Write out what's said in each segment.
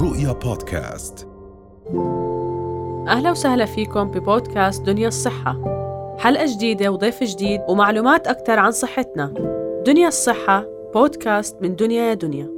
رؤيا بودكاست. أهلا وسهلا فيكم ببودكاست دنيا الصحة. حلقة جديدة وضيف جديد ومعلومات أكثر عن صحتنا. دنيا الصحة بودكاست من دنيا يا دنيا.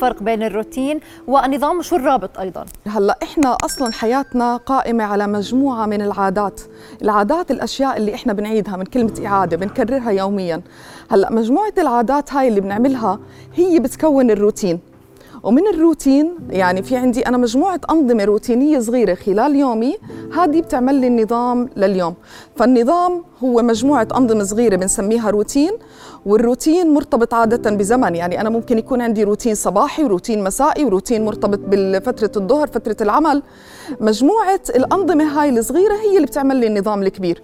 فرق بين الروتين والنظام وشو الرابط أيضا؟ هلأ إحنا أصلا حياتنا قائمة على مجموعة من العادات. العادات الأشياء اللي إحنا بنعيدها من كلمة إعادة بنكررها يوميا. هلأ مجموعة العادات هاي اللي بنعملها هي بتكون الروتين. ومن الروتين يعني في عندي أنا مجموعة أنظمة روتينية صغيرة خلال يومي هذه بتعمل لي النظام لليوم. فالنظام هو مجموعة أنظمة صغيرة بنسميها روتين والروتين مرتبط عادة بزمن. يعني أنا ممكن يكون عندي روتين صباحي وروتين مسائي وروتين مرتبط بفترة الظهر فترة العمل. مجموعة الأنظمة هاي الصغيرة هي اللي بتعمل لي النظام الكبير.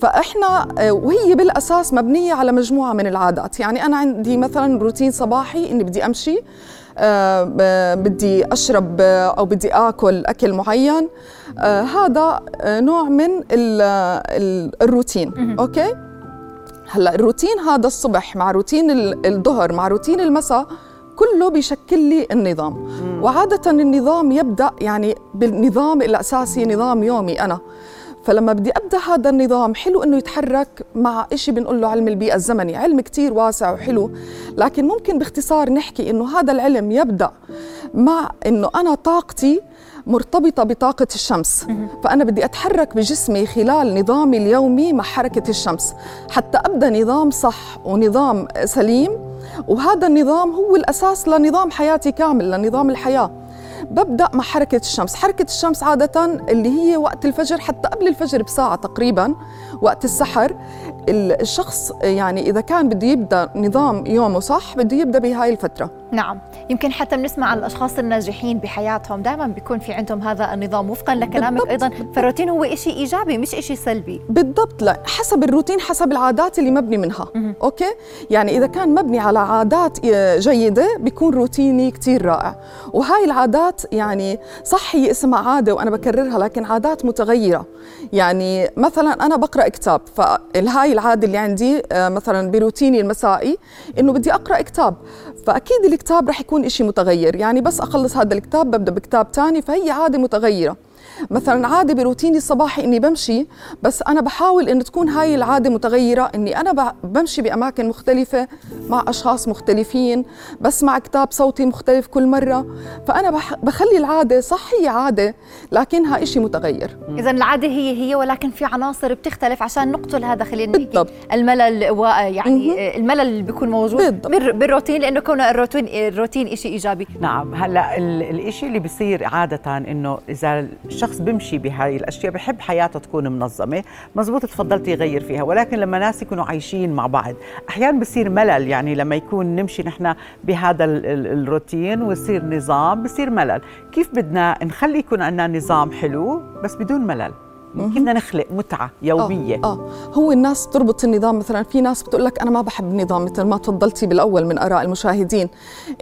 فإحنا وهي بالأساس مبنية على مجموعة من العادات. يعني أنا عندي مثلا روتين صباحي إني بدي أمشي آه، بدي أشرب أو بدي آكل أكل معين. آه، هذا نوع من الروتين. okay؟ هلأ الروتين هذا الصبح مع روتين الظهر مع روتين المساء كله بيشكل لي النظام. وعادة النظام يبدأ يعني بالنظام الأساسي نظام يومي أنا. فلما بدي أبدأ هذا النظام حلو إنه يتحرك مع شيء بنقول له علم البيئة الزمني. علم كتير واسع وحلو لكن ممكن باختصار نحكي إنه هذا العلم يبدأ مع إنه أنا طاقتي مرتبطة بطاقة الشمس. فأنا بدي أتحرك بجسمي خلال نظامي اليومي مع حركة الشمس. حتى أبدأ نظام صح ونظام سليم وهذا النظام هو الأساس لنظام حياتي كامل لنظام الحياة. ببدا مع حركة الشمس. حركة الشمس عادة اللي هي وقت الفجر حتى قبل الفجر بساعة تقريبا وقت السحر الشخص يعني إذا كان بده يبدأ نظام يومه صح بده يبدأ بهاي الفترة. نعم. يمكن حتى بنسمع عن الأشخاص الناجحين بحياتهم. دائما بيكون في عندهم هذا النظام وفقا لكلامك بالضبط. أيضا. فالروتين هو شيء إيجابي مش شيء سلبي. بالضبط. لا حسب الروتين حسب العادات اللي مبني منها. م- okay؟ يعني إذا كان مبني على عادات جيدة بيكون روتيني كثير رائع. وهاي العادات يعني صح هي اسمها عادة وأنا بكررها لكن عادات متغيرة. يعني مثلا أنا بقرأ كتاب فالهاي العادة اللي عندي آه، مثلا بروتيني المسائي إنه بدي أقرأ كتاب. فأكيد الكتاب رح يكون إشي متغير. يعني بس أخلص هذا الكتاب ببدأ بكتاب ثاني فهي عادة متغيرة. مثلا عادة بروتيني الصباحي إني بمشي بس أنا بحاول انه تكون هاي العادة متغيرة إني أنا بمشي بأماكن مختلفة مع أشخاص مختلفين بسمع كتاب صوتي مختلف كل مرة. فأنا بخلي العادة صح هي عادة لكنها إشي متغير. اذا العادة هي هي ولكن في عناصر بتختلف عشان نقتل هذا خلينا نحكي. الملل يعني الملل اللي بيكون موجود بالضبط. بالروتين لأنه كون الروتين الروتين شيء إيجابي. نعم. هلأ الشيء اللي بيصير عادة إنه إذا الشخص بيمشي بهاي الأشياء بحب حياته تكون منظمة. مزبوط تفضلتي يغير فيها ولكن لما ناس يكونوا عايشين مع بعض أحيانا بصير ملل. يعني لما يكون نمشي نحن بهذا الروتين ويصير نظام بصير ملل. كيف بدنا نخلي يكون عندنا نظام حلو بس بدون ملل؟ بدنا نخلق متعة يومية؟ آه. آه. هو الناس تربط النظام مثلا في ناس بتقول لك أنا ما بحب النظام مثل ما تفضلتي بالأول من آراء المشاهدين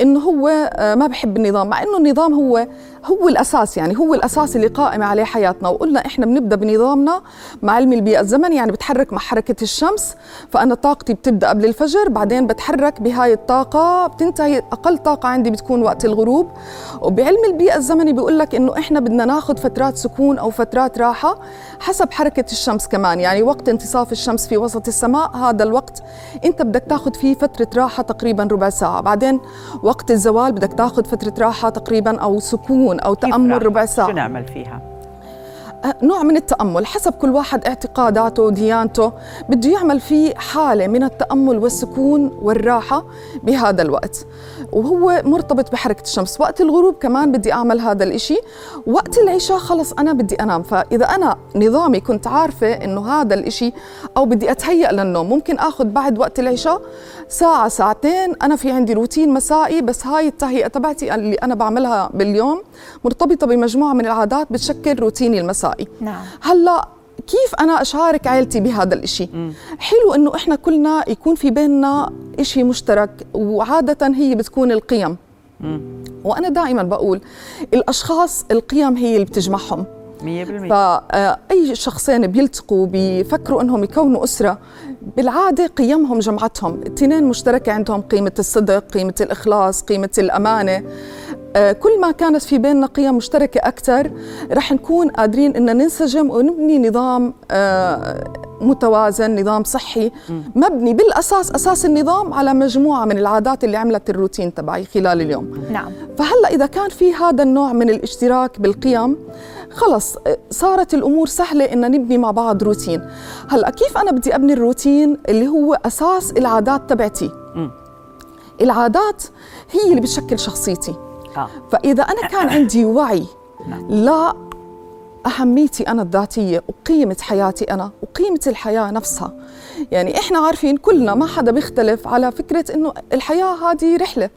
إنه هو آه، ما بحب النظام مع إنه النظام هو هو الأساس يعني هو الأساس اللي قائم عليه حياتنا وقلنا إحنا بنبدأ بنظامنا مع علم البيئة الزمني يعني بتحرك مع حركة الشمس فأنا طاقتي بتبدأ قبل الفجر بعدين بتحرك بهاي الطاقة بتنتهي أقل طاقة عندي بتكون وقت الغروب. وبعلم البيئة الزمني بيقول لك إنه إحنا بدنا ناخذ فترات سكون أو فترات راحة حسب حركة الشمس كمان. يعني وقت انتصاف الشمس في وسط السماء هذا الوقت انت بدك تاخذ فيه فترة راحة تقريبا ربع ساعة. بعدين وقت الزوال بدك تاخذ فترة راحة تقريبا أو سكون أو تأمل ربع ساعة. شو نعمل فيها؟ نوع من التأمل. حسب كل واحد اعتقاداته وديانته بده يعمل فيه حالة من التأمل والسكون والراحة بهذا الوقت. وهو مرتبط بحركة الشمس. وقت الغروب كمان بدي أعمل هذا الإشي. وقت العشاء خلص أنا بدي أنام. فإذا أنا نظامي كنت عارفة إنه هذا الإشي أو بدي أتهيأ للنوم ممكن أخذ بعد وقت العشاء ساعة ساعتين. أنا في عندي روتين مسائي بس هاي التهيئة تبعتي اللي أنا بعملها باليوم مرتبطة بمجموعة من العادات بتشكل روتيني المسائي. نعم. هلأ كيف أنا أشارك عائلتي بهذا الإشي؟ م. حلو إنه إحنا كلنا يكون في بيننا إشي مشترك وعادة هي بتكون القيم. م. وأنا دائما بقول الأشخاص القيم هي اللي بتجمعهم. 100% فأي شخصين بيلتقوا بيفكروا أنهم يكونوا أسرة بالعادة قيمهم جمعتهم. الاثنين مشتركة عندهم قيمة الصدق قيمة الإخلاص قيمة الأمانة. آه، كل ما كانت في بيننا قيم مشتركة أكثر رح نكون قادرين إن ننسجم ونبني نظام آه، متوازن نظام صحي. مبني بالأساس أساس النظام على مجموعة من العادات اللي عملت الروتين تبعي خلال اليوم. نعم. فهلأ إذا كان في هذا النوع من الاشتراك بالقيم خلص صارت الأمور سهلة ان نبني مع بعض روتين. هلأ كيف أنا بدي أبني الروتين اللي هو أساس العادات تبعتي؟ العادات هي اللي بتشكل شخصيتي. آه. فإذا أنا كان عندي وعي نعم. لا أهميتي أنا الذاتية وقيمة حياتي أنا وقيمة الحياة نفسها. يعني إحنا عارفين كلنا ما حدا بيختلف على فكرة إنه الحياة هذه رحلة.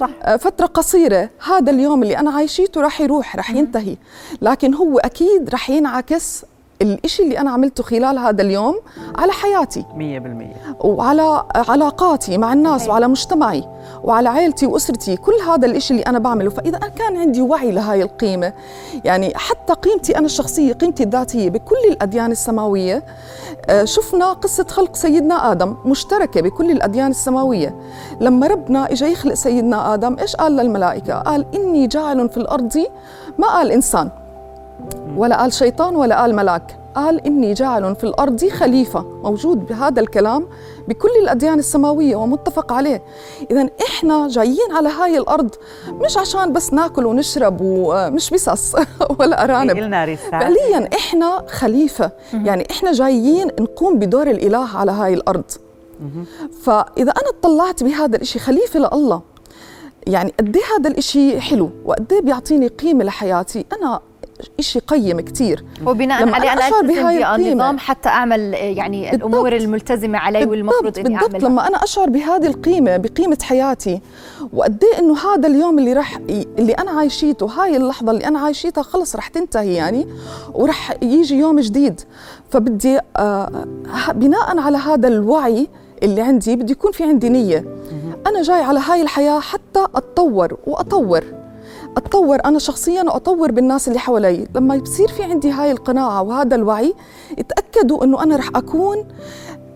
صح. آه، فترة قصيرة. هذا اليوم اللي أنا عايشيته راح يروح راح ينتهي. لكن هو أكيد راح ينعكس الإشي اللي أنا عملته خلال هذا اليوم على حياتي. 100% وعلى علاقاتي مع الناس وعلى مجتمعي. وعلى عائلتي وأسرتي كل هذا الإشي اللي أنا بعمله. فإذا أنا كان عندي وعي لهاي القيمة يعني حتى قيمتي أنا الشخصية قيمتي الذاتية بكل الأديان السماوية آه، شفنا قصة خلق سيدنا آدم مشتركة بكل الأديان السماوية. لما ربنا إجا يخلق سيدنا آدم إيش قال للملائكة؟ قال إني جاعل في الأرض ما قال إنسان ولا قال شيطان ولا قال ملاك. قال إني جاعل في الأرض خليفة. موجود بهذا الكلام بكل الأديان السماوية ومتفق عليه. إذا إحنا جايين على هاي الأرض مش عشان بس ناكل ونشرب ومش بسس ولا أرانب. فعليا إحنا خليفة. يعني إحنا جايين نقوم بدور الإله على هاي الأرض. فإذا أنا اطلعت بهذا الإشي خليفة لله يعني قد هذا الإشي حلو؟ وقد بيعطيني قيمة لحياتي؟ أنا شيء قيم كثير وبناء عليه أنا ألتزم بالنظام حتى أعمل يعني بالضبط. الأمور الملتزمة علي والمفروض إني بالضبط. أعملها. لما أنا أشعر بهذه القيمة بقيمة حياتي وقد إيه إنه هذا اليوم اللي رح اللي أنا عايشيته هاي اللحظة اللي أنا عايشيتها خلص رح تنتهي يعني ورح يجي يوم جديد. فبدي آه بناء على هذا الوعي اللي عندي بدي يكون في عندي نية. أنا جاي على هاي الحياة حتى أتطور وأطور. أتطور أنا شخصيا وأطور بالناس اللي حوالي. لما يصير في عندي هاي القناعة وهذا الوعي اتاكدوا إنه أنا رح أكون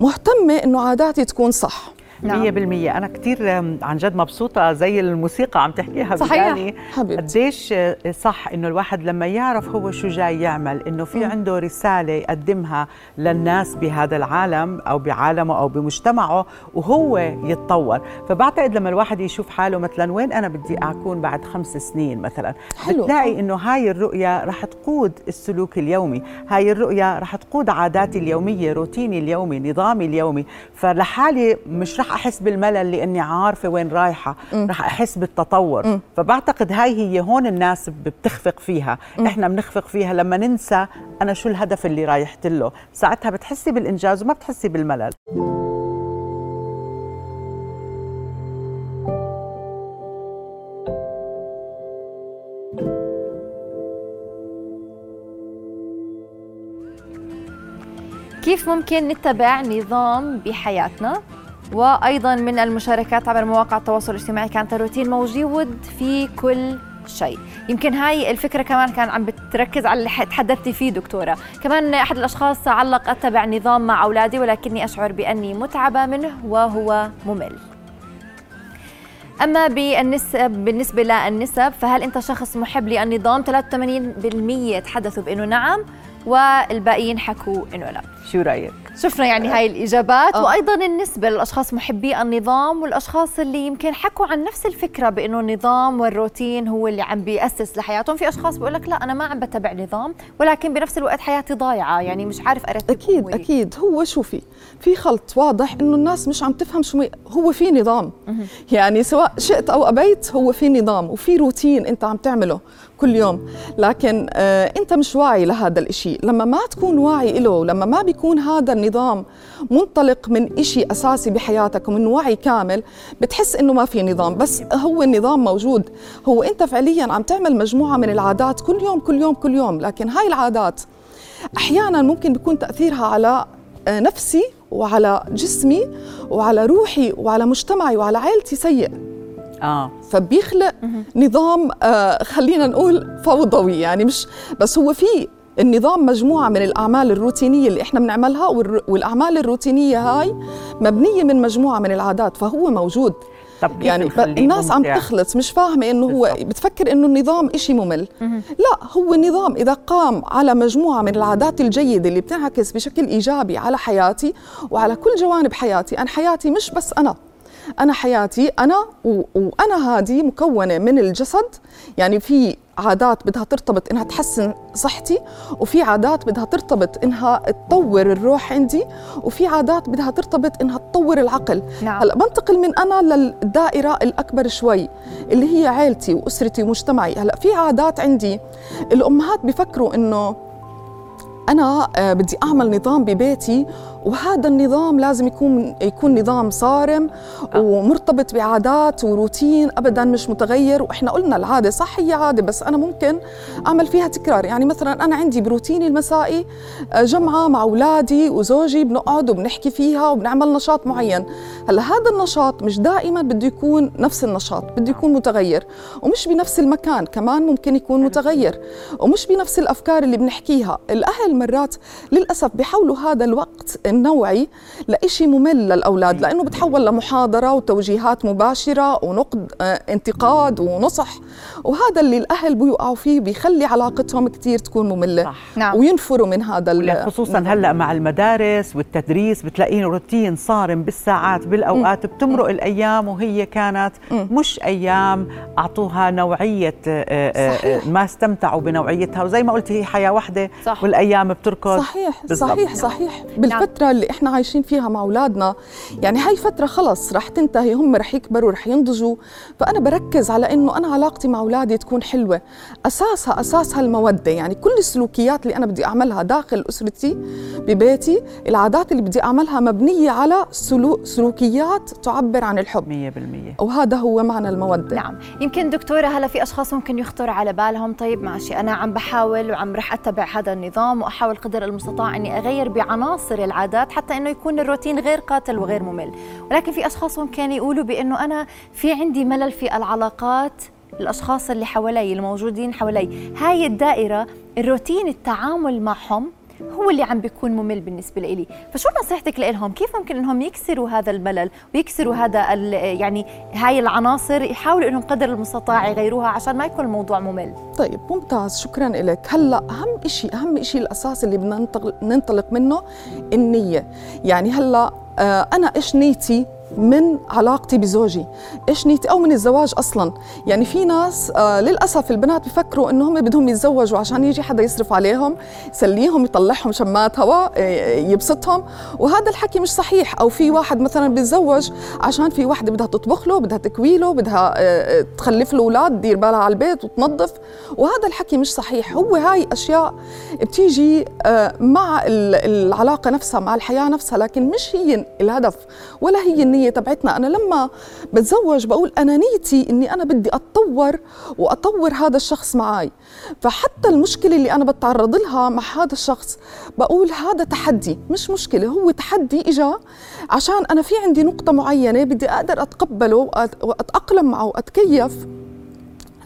مهتمة إنه عاداتي تكون صح. نعم. مية بالمية. أنا كتير عن جد مبسوطة زي الموسيقى عم تحكيها صحيح. يعني قديش صح إنه الواحد لما يعرف هو شو جاي يعمل إنه في. عنده رسالة يقدمها للناس بهذا العالم أو بعالمه أو بمجتمعه وهو يتطور. فبعتقد لما الواحد يشوف حاله مثلا وين أنا بدي أكون بعد خمس سنين مثلا؟ حلو. بتلاقي إنه هاي الرؤية رح تقود السلوك اليومي. هاي الرؤية رح تقود عاداتي اليومية روتيني اليومي نظامي اليومي. فلحالي مش رح رح أحس بالملل لأني عارفة وين رايحة. رح أحس بالتطور. م. فبعتقد هاي هي هون الناس بتخفق فيها. م. إحنا بنخفق فيها. لما ننسى أنا شو الهدف اللي رايحت له ساعتها بتحسي بالإنجاز وما بتحسي بالملل. كيف ممكن نتبع نظام بحياتنا؟ وأيضا من المشاركات عبر مواقع التواصل الاجتماعي كانت الروتين موجود في كل شيء. يمكن هاي الفكرة كمان كان عم بتركز على اللي تحدثتي فيه دكتورة. كمان أحد الأشخاص علق أتبع نظام مع أولادي ولكني أشعر بأني متعبة منه وهو ممل. أما بالنسب بالنسبة للنسب فهل أنت شخص محب للنظام؟ 83% تحدثوا بأنه نعم. والباقيين حكوا أنه لا. شو رأيك؟ شفنا يعني هاي الإجابات أوه. وأيضا النسبة للأشخاص محبي النظام والأشخاص اللي يمكن حكوا عن نفس الفكرة بأنه النظام والروتين هو اللي عم بيأسس لحياتهم. في أشخاص بيقول لك لا أنا ما عم بتبع نظام ولكن بنفس الوقت حياتي ضايعة يعني مش عارف أرتب أكيد هو. أكيد. هو شوفي في؟ خلط واضح إنه الناس مش عم تفهم شو هو في نظام. يعني سواء شئت أو أبيت هو في نظام وفي روتين أنت عم تعمله. كل يوم. لكن آه انت مش واعي لهذا الإشي. لما ما تكون واعي له لما ما بيكون هذا النظام منطلق من إشي أساسي بحياتك ومن وعي كامل بتحس إنه ما في نظام. بس هو النظام موجود. هو أنت فعليا عم تعمل مجموعة من العادات كل يوم كل يوم كل يوم. لكن هاي العادات أحيانا ممكن بيكون تأثيرها على آه، نفسي وعلى جسمي وعلى روحي وعلى مجتمعي وعلى عائلتي سيء. آه. فبيخلق نظام آه خلينا نقول فوضوي يعني مش بس هو في النظام مجموعة من الأعمال الروتينية اللي إحنا بنعملها والأعمال الروتينية هاي مبنية من مجموعة من العادات فهو موجود. طب كيف يعني الناس عم؟ تخلط مش فاهمة إنه هو. بتفكر إنه النظام إشي ممل. لا هو النظام إذا قام على مجموعة من العادات الجيدة اللي بتنعكس بشكل إيجابي على حياتي وعلى كل جوانب حياتي أنا حياتي مش بس أنا. أنا حياتي أنا. وأنا هذه مكونة من الجسد يعني في عادات بدها ترتبط إنها تحسن صحتي وفي عادات بدها ترتبط إنها تطور الروح عندي وفي عادات بدها ترتبط إنها تطور العقل نعم. هلأ بنتقل من أنا للدائرة الأكبر شوي اللي هي عائلتي وأسرتي ومجتمعي هلأ في عادات عندي الأمهات بيفكروا إنه أنا آه، بدي أعمل نظام ببيتي وهذا النظام لازم يكون يكون نظام صارم ومرتبط بعادات وروتين ابدا مش متغير. وإحنا قلنا العادة صح هي عادة بس أنا ممكن أعمل فيها تكرار. يعني مثلا أنا عندي بروتيني المسائي آه، جمعة مع أولادي وزوجي بنقعد وبنحكي فيها وبنعمل نشاط معين. هلأ هذا النشاط مش دائما بده يكون نفس النشاط بده يكون متغير. ومش بنفس المكان كمان ممكن يكون متغير. ومش بنفس الأفكار اللي بنحكيها. الأهل مرات للأسف بيحولوا هذا الوقت النوعي لإشي ممل للأولاد لأنه بتحول لمحاضرة وتوجيهات مباشرة ونقد آه، انتقاد ونصح وهذا اللي الأهل بيوقعوا فيه بيخلي علاقتهم كتير تكون مملة صح. نعم. وينفروا من هذا خصوصا هلأ مع المدارس والتدريس بتلاقين روتين صارم بالساعات بالأوقات بتمرق الأيام وهي كانت مش أيام أعطوها نوعية آه، آه، صحيح. ما استمتعوا بنوعيتها وزي ما قلت هي حياة واحدة صح. والأيام بتركض صحيح بالضبط. صحيح صحيح بالفترة اللي إحنا عايشين فيها مع أولادنا. يعني هاي فترة خلص رح تنتهي هم رح يكبروا رح ينضجوا. فأنا بركز على إنه أنا علاقتي مع أولادي تكون حلوة. أساسها أساسها المودة يعني كل السلوكيات اللي أنا بدي أعملها داخل أسرتي ببيتي العادات اللي بدي أعملها مبنية على سلو سلوكيات تعبر عن الحب. 100% وهذا هو معنى المودة. نعم. يمكن دكتورة هلا في أشخاص ممكن يخطر على بالهم. طيب ماشي. أنا عم بحاول وعم رح أتبع هذا النظام وأحاول قدر المستطاع أني أغير بعناصر العادات حتى أنه يكون الروتين غير قاتل وغير ممل. ولكن في أشخاص ممكن يقولوا بأنه أنا في عندي ملل في العلاقات الأشخاص اللي حوالي الموجودين حوالي. هاي الدائرة الروتين التعامل معهم هو اللي عم بيكون ممل بالنسبة لإلي. فشو نصيحتك لهم كيف ممكن إنهم يكسروا هذا الملل ويكسروا هذا يعني هاي العناصر يحاولوا إنهم قدر المستطاع يغيروها عشان ما يكون الموضوع ممل؟ طيب ممتاز شكرا لك هلأ أهم شيء أهم شيء الأساس اللي بدنا ننطلق, ننطلق منه النية. يعني هلأ آه أنا إيش نيتي؟ من علاقتي بزوجي. إيش نيتي؟ أو من الزواج أصلا. يعني في ناس آه للأسف البنات بفكروا انه هم بدهم يتزوجوا عشان يجي حدا يصرف عليهم يسليهم يطلعهم شمات هواء آه، يبسطهم. وهذا الحكي مش صحيح. أو في واحد مثلا بيتزوج عشان في واحدة بدها تطبخ له بدها تكوي له بدها آه، تخلف له أولاد تدير بالها على البيت وتنظف. وهذا الحكي مش صحيح. هو هاي أشياء بتيجي آه، مع ال- العلاقة نفسها مع الحياة نفسها. لكن مش هي الهدف ولا هي النيه تبعتنا. أنا لما بتزوج بقول أنا نيتي إني أنا بدي أتطور وأطور هذا الشخص معي فحتى المشكلة اللي أنا بتعرض لها مع هذا الشخص بقول هذا تحدي مش مشكلة هو تحدي إجا عشان أنا في عندي نقطة معينة بدي أقدر أتقبله وأتأقلم معه واتكيف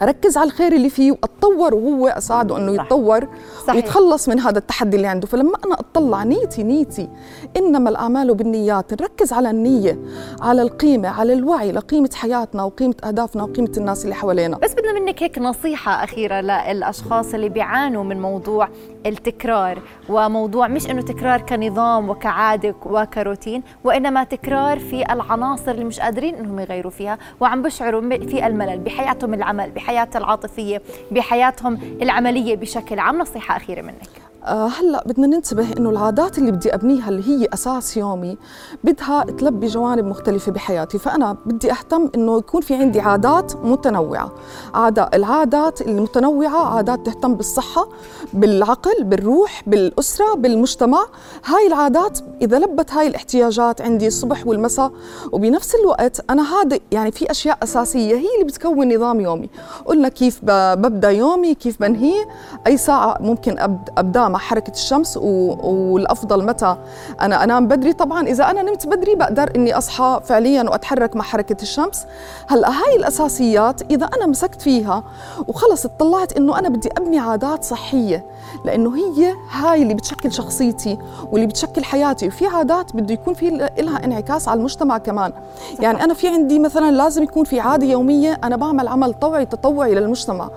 اركز على الخير اللي فيه وأتطور وهو أساعده إنه. يتطور صحيح. ويتخلص من هذا التحدي اللي عنده فلما أنا أطلع نيتي نيتي إنما الأعمال بالنيات نركز على النية على القيمة على الوعي لقيمة حياتنا وقيمة أهدافنا وقيمة الناس اللي حوالينا بس بدنا منك هيك نصيحة أخيرة للأشخاص اللي بيعانوا من موضوع التكرار وموضوع مش إنه تكرار كنظام وكعادة وكروتين وإنما تكرار في العناصر اللي مش قادرين إنهم يغيروا فيها وعم بشعروا في الملل بحياتهم العمل بحياتها العاطفية بحياتهم العملية بشكل عام. نصيحة أخيرة منك. آه، هلا بدنا ننتبه إنه العادات اللي بدي أبنيها اللي هي أساس يومي بدها تلبي جوانب مختلفة بحياتي. فأنا بدي أهتم إنه يكون في عندي عادات متنوعة. عادات العادات المتنوعة عادات تهتم بالصحة بالعقل بالروح بالأسرة بالمجتمع. هاي العادات إذا لبت هاي الاحتياجات عندي الصبح والمساء وبنفس الوقت أنا هذا يعني في أشياء أساسية هي اللي بتكون نظام يومي. قلنا كيف ببدأ يومي كيف بنهيه أي ساعة ممكن أبدأ مع حركة الشمس و... والأفضل متى أنا أنام بدري. طبعا إذا أنا نمت بدري بقدر إني أصحى فعليا وأتحرك مع حركة الشمس. هلأ هاي الأساسيات إذا أنا مسكت فيها وخلص اطلعت إنه أنا بدي أبني عادات صحية لأنه هي هاي اللي بتشكل شخصيتي واللي بتشكل حياتي وفي عادات بده يكون في لها انعكاس على المجتمع كمان. صح. يعني أنا في عندي مثلا لازم يكون في عادة يومية أنا بعمل عمل طوعي تطوعي للمجتمع.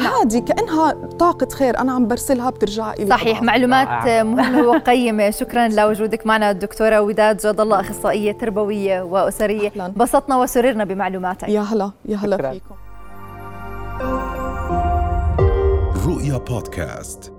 هذه كأنها طاقة خير أنا عم برسلها بترجع لي صحيح. معلومات مهمة وقيمة. شكرا لوجودك معنا الدكتوره وداد جاد الله أخصائية تربوية وأسرية. انبسطنا وسررنا بمعلوماتك. يا هلا يا هلا فيكم. رؤيا بودكاست.